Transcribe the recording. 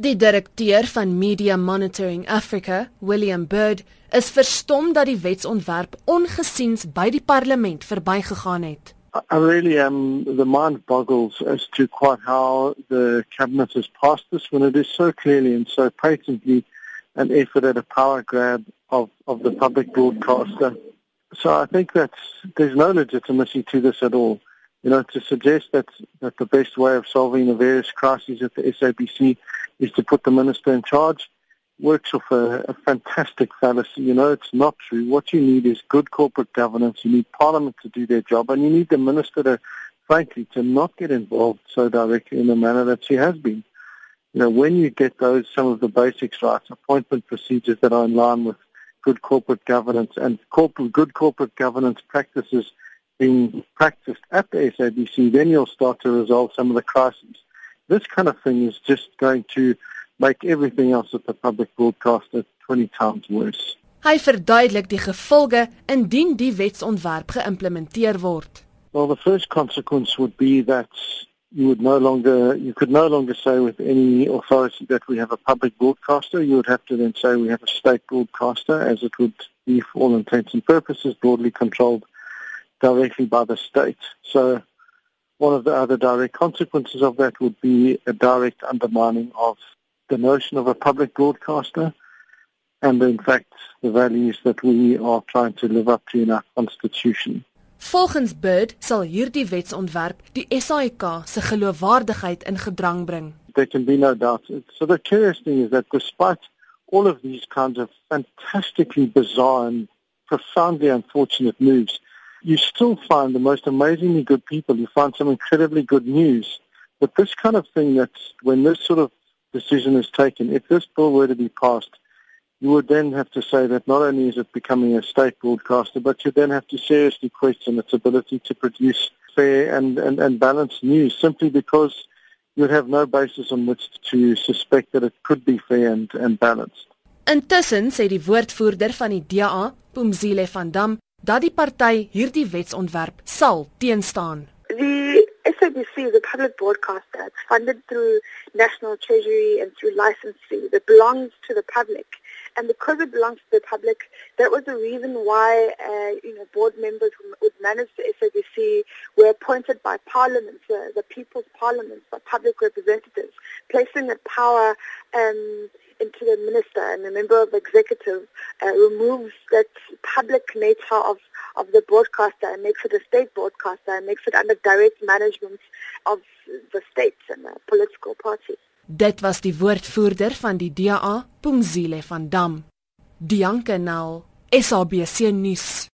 Die direkteur van Media Monitoring Africa, William Bird, is verstom dat die wetsontwerp ongesiens by die parlement verbygegaan het. I really am. The mind boggles as to quite how the cabinet has passed this when it is so clearly and so patently an effort at a power grab of, of the public broadcaster. So I think that there's no legitimacy to this at all. You know, to suggest that, that the best way of solving the various crises at the SABC is to put the minister in charge works off a, a fantastic fallacy. You know, it's not true. What you need is good corporate governance. You need Parliament to do their job, and you need the minister to, frankly, to not get involved so directly in the manner that she has been. You know, when you get those some of the basics right, appointment procedures that are in line with good corporate governance and corporate, good corporate governance practices being practiced at the SABC, then you'll start to resolve some of the crises. This kind of thing is just going to make everything else at the public broadcaster 20 times worse. Hy verduidelik die gevolge indien die wetsontwerp geïmplementeer word. Well, the first consequence would be that you would no longer you could no longer say with any authority that we have a public broadcaster. You would have to then say we have a state broadcaster, as it would be for all intents and purposes broadly controlled directly by the state. So one of the other direct consequences of that would be a direct undermining of the notion of a public broadcaster and in fact the values that we are trying to live up to in our constitution. Volgens Bird sal hierdie wetsontwerp die SAIK se geloofwaardigheid in gedrang bring. There can be no doubt. So the curious thing is that despite all of these kinds of fantastically bizarre and profoundly unfortunate moves, you still find the most amazingly good people. You find some incredibly good news. But this kind of thing that when this sort of decision is taken, if this bill were to be passed, you would then have to say that not only is it becoming a state broadcaster, but you then have to seriously question its ability to produce fair and, and, and balanced news simply because you would have no basis on which to suspect that it could be fair and, and balanced. Intussen sê die woordvoerder van die DA, Pumzile van Dam, dat die party hierdie wetsontwerp sal teenstaan. The SABC is a public broadcaster. It's funded through National Treasury and through license fees. It belongs to the public. And because it belongs to the public, that was the reason why, uh, you know, board members who would manage the SABC were appointed by parliaments, uh, the people's parliaments, by public representatives, placing that power um, into the minister and the member of the executive uh, removes that public nature of, of the broadcaster and makes it a state broadcaster and makes it under direct management of the states and the political party. Dit was die woordvoerder van die DA, Pumzile van Dam. Dianke Nel, SABC nuus.